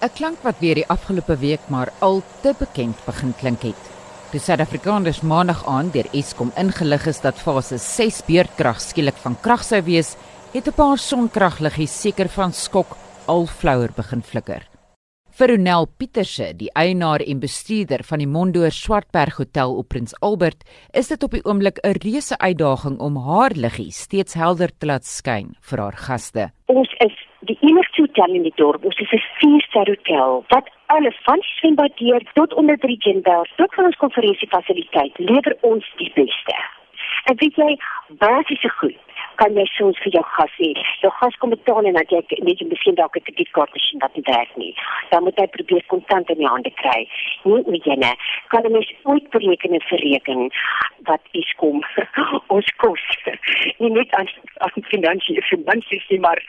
'n klank wat weer die afgelope week maar al te bekend begin klink het. Die Suid-Afrikaners maandag aan deur Eskom ingelig is dat fase 6 beurtkrag skielik van krag sou wees, het 'n paar sonkragliggies seker van skok al flouer begin flikker. Vir Ronel Pieterse, die eienaar en bestuurder van die Mondor Swartberg Hotel op Prins Albert, is dit op die oomblik 'n reuse uitdaging om haar liggie steeds helder te laat skyn vir haar gaste. Ons is die enigste hotel in die dorp. Ons is 'n vier-ster hotel wat alles van swembad deur tot onder drie genders, tot ons konferensiefasiliteit lewer ons die beste. En weet jy, basiese goed kan jy soms vir jou gas hê. Jou gas kom betaal en dat jy net 'n bietjie dalk 'n kredietkaart masjien wat nie werk nie. Dan moet jy probeer kontant in die hande kry. Nie met jy net kan jy ooit bereken en verreken wat is kom ons kos. Nie net aan aan finansiële finansies maar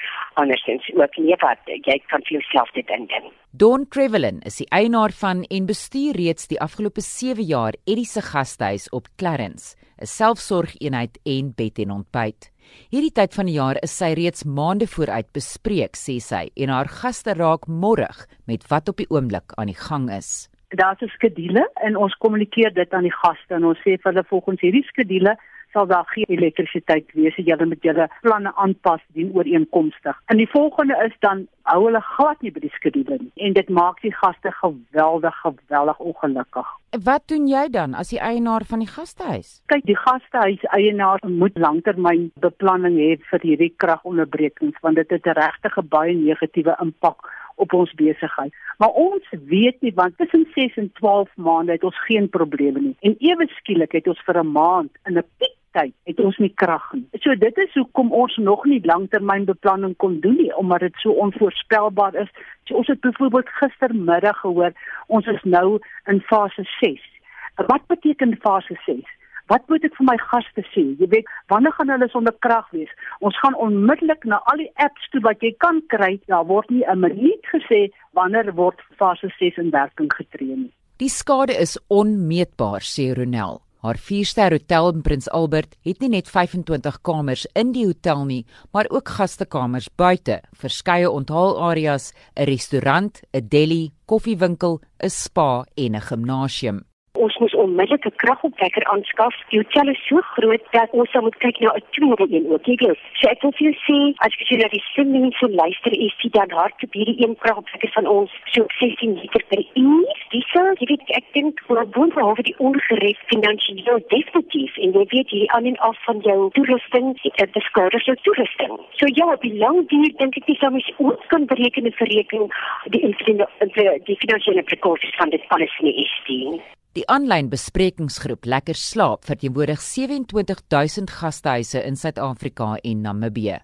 andersins ook nie wat jy kan vir jouself dit indien. Don Trevelin is die eienaar van en bestuur reeds die afgelope 7 jaar Eddie se gastehuis op Clarence, 'n selfsorgeenheid en bed en ontbyt. Hierdie tyd van die jaar is sy reeds maande vooruit bespreek, sê sy, en haar gaste raak morrig met wat op die oomblik aan die gang is. Daar's 'n skedule en ons kommunikeer dit aan die gaste en ons sê vir hulle volgens hierdie skedule sal daar geen elektrisiteit wees as julle met julle planne aanpas dien ooreenkomstig. En die volgende is dan hou hulle glad nie by die skedule nie en dit maak die gaste geweldig geweldig ongelukkig. Wat doen jy dan as die eienaar van die gastehuis? Kyk, die gastehuis eienaar moet langtermyn beplanning hê vir hierdie kragonderbrekings want dit het 'n regtig baie negatiewe impak op ons besigheid. Maar ons weet nie want tussen 6 en 12 maande het ons geen probleme nie. En ewe skielik het ons vir 'n maand in 'n piek tyd het ons nie krag nie. So dit is hoekom ons nog nie langtermynbeplanning kon doen nie omdat dit so onvoorspelbaar is. So ons het byvoorbeeld gistermiddag gehoor ons is nou in fase 6. Wat beteken fase 6? Wat moet ek vir my gaste sê? Jy weet, wanneer gaan hulle sonder krag wees? Ons gaan onmiddellik na al die apps toe wat jy kan kry. Daar word nie 'n minuut gesê wanneer word fase 6 in werking getree nie. Die skade is onmeetbaar, sê Ronel. Haar 4-ster hotel in Prins Albert het nie net 25 kamers in die hotel nie, maar ook gastekamers buite, verskeie onthaalareas, 'n restaurant, 'n deli, koffiewinkel, 'n spa en 'n gimnasium ons moes onmiddellik 'n kragopwekker aanskaf. Die hotel is so groot dat ons sou moet kyk na 'n tweede een ook. Jy weet, so ek wil vir jou sê, as jy na die sinning so luister, is dit dan hard te hierdie een kragopwekker van ons so 16 liter per uur. Dis so, jy weet, ek dink vir boonbehalwe die ongereed finansiëel definitief en jy weet hier aan en af van jou toerusting, dit is skade vir toerusting. So ja, op die lang duur dink ek dis mens ook kan bereken en verreken die die, die finansiële prekosies van dit alles nie is die. Die aanlyn besprekingsgroep Lekker Slaap verteenwoordig 27000 gastehuise in Suid-Afrika en Namibië.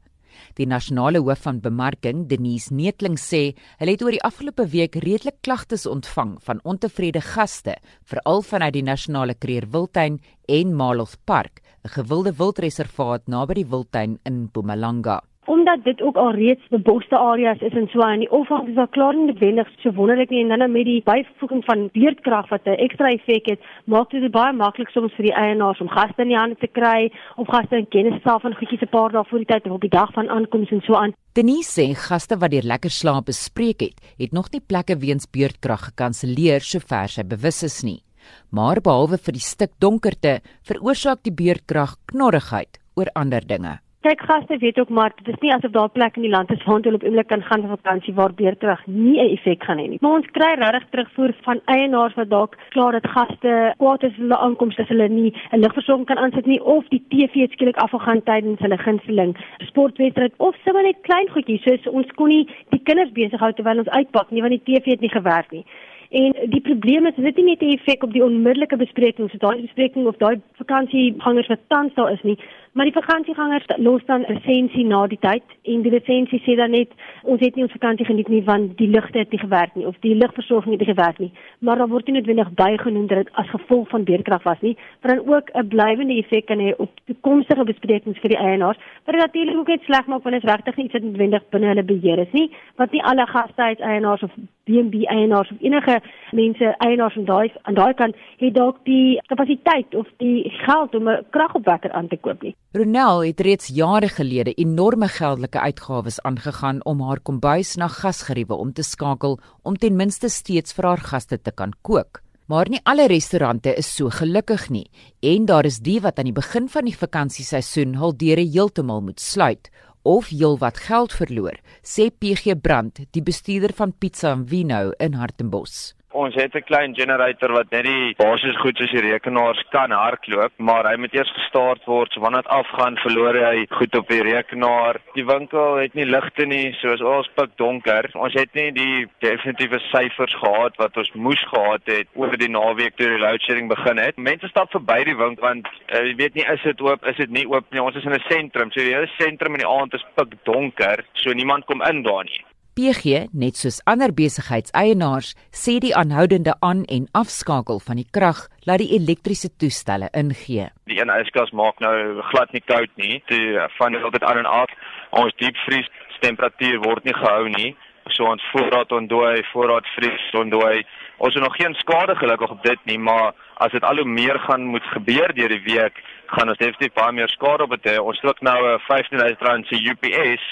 Die nasionale hoof van bemarking, Denise Netling sê, hulle het oor die afgelope week redelik klagtes ontvang van ontevrede gaste, veral vanuit die nasionale kreer wildtuin en Maloth Park, 'n gewilde wildreservaat naby die wildtuin in Mpumalanga omdat dit ook al reeds beboste areas is en so aan. Die opvang is daar klaar nie noodwendig so wonderlik nie. En dan met die byvoeging van beerdkrag wat 'n ekstra effek het maak dit baie maklik soms vir die eienaars om gaste in die hande te kry of gaste in kennis stel van goedjies 'n paar dae voor die tyd of op die dag van aankoms en so aan. Denise sê gaste wat deur lekker slaap bespreek het het nog nie plekke weens beerdkrag gekanselleer sover sy bewus is nie. Maar behalwe vir die stuk donkerte veroorsaak die beerdkrag knorrigheid oor ander dinge Kyk gaste weet ook maar dit is nie asof daar plek in die land is waar hulle op oomblik kan gaan vir vakansie waar beerterug nie 'n effek gaan hê nie. Maar ons kry regtig terugvoer van eienaars wat dalk klaar dat gaste kwaad is hulle aankomste as hulle nie 'n ligversorging kan aansit nie of die TV skielik afgaan tydens hulle gunsteling sportwedstryd of sommer net klein goedjies soos ons kon nie die kinders besig hou terwyl ons uitpak nie want die TV het nie gewerk nie. En die probleem is dit nie net 'n effek op die onmiddellike besprekings, so daai bespreking of daai vakansiegangers wat tans daar is nie, Maar die vakansiegangers los dan lisensie na die tyd en die lisensie sê dan net ons het nie ons vakansie geniet nie want die ligte het nie gewerk nie of die ligversorging het nie gewerk nie. Maar dan word nie noodwendig bygenoem dat dit as gevolg van beerkrag was nie, maar dan ook 'n blywende effek kan hê op toekomstige besprekings vir die eienaars. Maar dit natuurlik ook net sleg maak wanneer dit regtig nie iets noodwendig binne hulle beheer is nie, wat nie alle gastehuis eienaars of B&B eienaars of enige mense eienaars van daai aan daai kant het dalk die kapasiteit of die geld om 'n kragopwekker aan te koop nie. Ronel het reeds jare gelede enorme geldelike uitgawes aangegaan om haar kombuis na gasgeriewe om te skakel om ten minste steeds vir haar gaste te kan kook. Maar nie alle restaurante is so gelukkig nie en daar is die wat aan die begin van die vakansieseisoen hul deure heeltemal moet sluit of heelwat geld verloor, sê PG Brand, die bestuurder van Pizza and Vino in Hartenbos. Ons het 'n klein generator wat net die basiese goed soos die rekenaars kan hardloop, maar hy moet eers gestart word. So wanneer dit afgaan, verloor hy goed op die rekenaar. Die winkel het nie ligte nie, soos ons pik donker. Ons het nie die definitiewe syfers gehad wat ons moes gehad het oor die naweek toe die load shedding begin het. Mense stap verby die winkel want uh, jy weet nie is dit oop, is dit nie oop nie. Ons is in 'n sentrum, so die hele sentrum in die aand is pik donker, so niemand kom in daar nie. PG, net soos ander besigheidseienaars, sê die aanhoudende aan- en afskakel van die krag laat die elektriese toestelle ingee. Die een yskas maak nou glad nie koud nie. Die van die altyd aan en af. Ons diepvries temperatuur word nie gehou nie. So ons voorraad ontdooi, voorraad vries ontdooi. Ons het nog geen skade gelukkig op dit nie, maar as dit al hoe meer gaan moet gebeur deur die week, gaan ons definitief baie meer skade op hê. Ons het ook nou 'n R15000 se UPS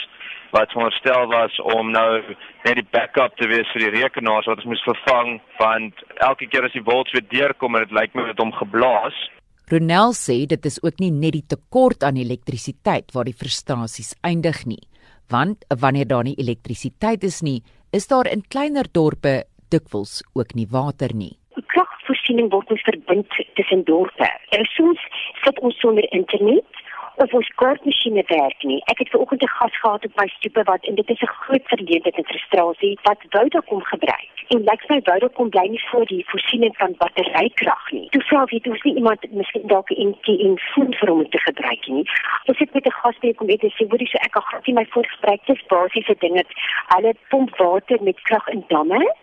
wat voorstel was om nou net die backup te wees vir die rekenaars wat ons moes vervang want elke keer as die volts weer deurkom en dit lyk my dit hom geblaas. Ronel sê dit is ook nie net die tekort aan elektrisiteit waar die frustrasies eindig nie, want wanneer daar nie elektrisiteit is nie, is daar in kleiner dorpe dikwels ook nie water nie. Kragvoorsiening word ons verbind tussen dorpe. En soms sit ons sonder internet of ons kaartmasjiene werk nie. Ek het vanoggend 'n gas gehad op my stoep wat en dit is 'n groot verleentheid en frustrasie wat Vodacom gebruik. En lyk my Vodacom bly nie voor die voorsiening van batterykrag nie. Toe vra weet ons nie iemand miskien dalk 'n NT foon vir hom te gebruik nie. Ons het met 'n gas by kom weet en sê hoorie so ek gaan nie my voorgebruik dis basiese dinge. Hulle pomp water met krag in damme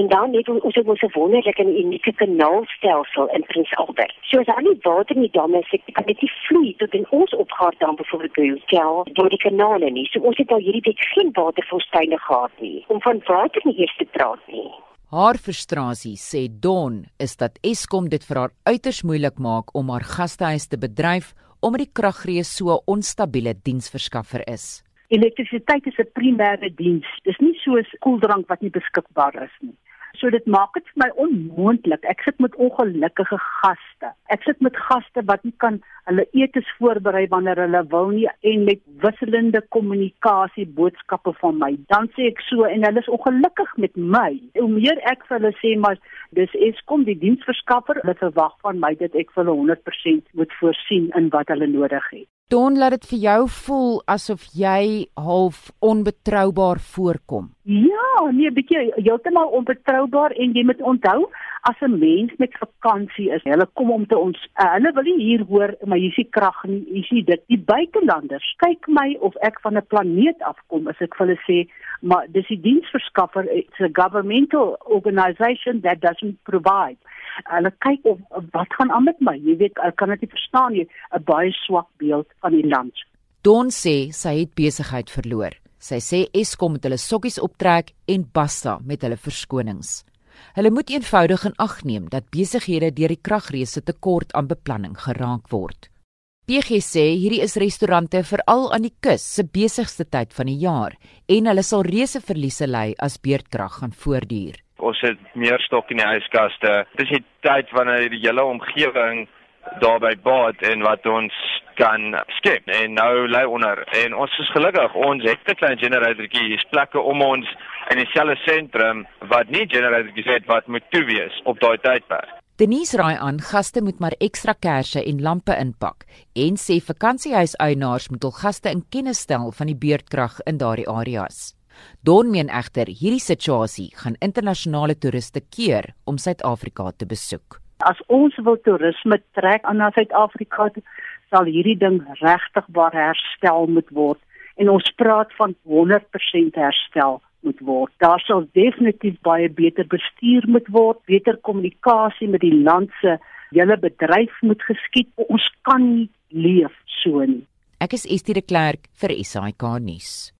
en dan het ons ook ons 'n wonderlike en unieke kanaalstelsel in Prins Albert. So as al die water in die damme is, kan dit nie vloei tot in ons opgaar dan byvoorbeeld by hotel deur die kanale nie. So ons het al hierdie week geen watervoorsyne gehad nie om van water nie eers te praat nie. Haar frustrasie, sê Don, is dat Eskom dit vir haar uiters moeilik maak om haar gastehuis te bedryf omdat die kragreë so 'n onstabiele diensverskaffer is. Elektrisiteit is 'n primêre diens. Dis nie soos koeldrank wat nie beskikbaar is nie. So dit maak dit vir my onmoontlik. Ek sit met ongelukkige gaste. Ek sit met gaste wat nie kan hulle etes voorberei wanneer hulle wil nie en met wisselende kommunikasie boodskappe van my. Dan sê ek so en hulle is ongelukkig met my. Hoe meer ek vir hulle sê maar dis Eskom die diensverskaffer, hulle verwag van my dat ek vir hulle 100% moet voorsien in wat hulle nodig het. Don laat dit vir jou voel asof jy half onbetroubaar voorkom. Ja, nee, bietjie heeltemal onbetroubaar en jy moet onthou as 'n mens met vakansie is, hulle kom om te ons uh, hulle wil nie hier hoor maar hier is die krag nie, hier is dit. Die buitelanders kyk my of ek van 'n planeet afkom as ek vir hulle sê, maar dis die diensverskaffer, it's a governmental organisation that doesn't provide hulle kyk of wat gaan aan met my. Jy weet, ek kan dit nie verstaan nie, 'n baie swak beeld van die land. Don sê sy het besigheid verloor. Sy sê Eskom moet hulle sokkies optrek en basta met hulle verskonings. Hulle moet eenvoudig in ag neem dat besighede deur die kragreëse tekort aan beplanning geraak word. PG sê hierdie is restaurante veral aan die kus se besigste tyd van die jaar en hulle sal reuse verliese ly as beurtkrag gaan voortduur ons het meer stok in die yskaste. Dis die tyd wanneer die hele omgewing daarby baat en wat ons kan skep. En nou lê onder. En ons is gelukkig. Ons het 'n klein generatortjie. Hier's plekke om ons in dieselfde sentrum wat nie generatortjies het wat moet toe wees op daai tydperk. Denise raai aan gaste moet maar ekstra kersse en lampe inpak en sê vakansiehuiseienaars moet hul gaste in kennis stel van die beurtkrag in daardie areas Don meen egter hierdie situasie gaan internasionale toeriste keer om Suid-Afrika te besoek. As ons wil toerisme trek aan na Suid-Afrika, sal hierdie ding regtig baie herstel moet word en ons praat van 100% herstel moet word. Daar sal definitief baie beter bestuur moet word, beter kommunikasie met die land se hele bedryf moet geskied. Ons kan nie leef so nie. Ek is Estie de Klerk vir SAK nuus.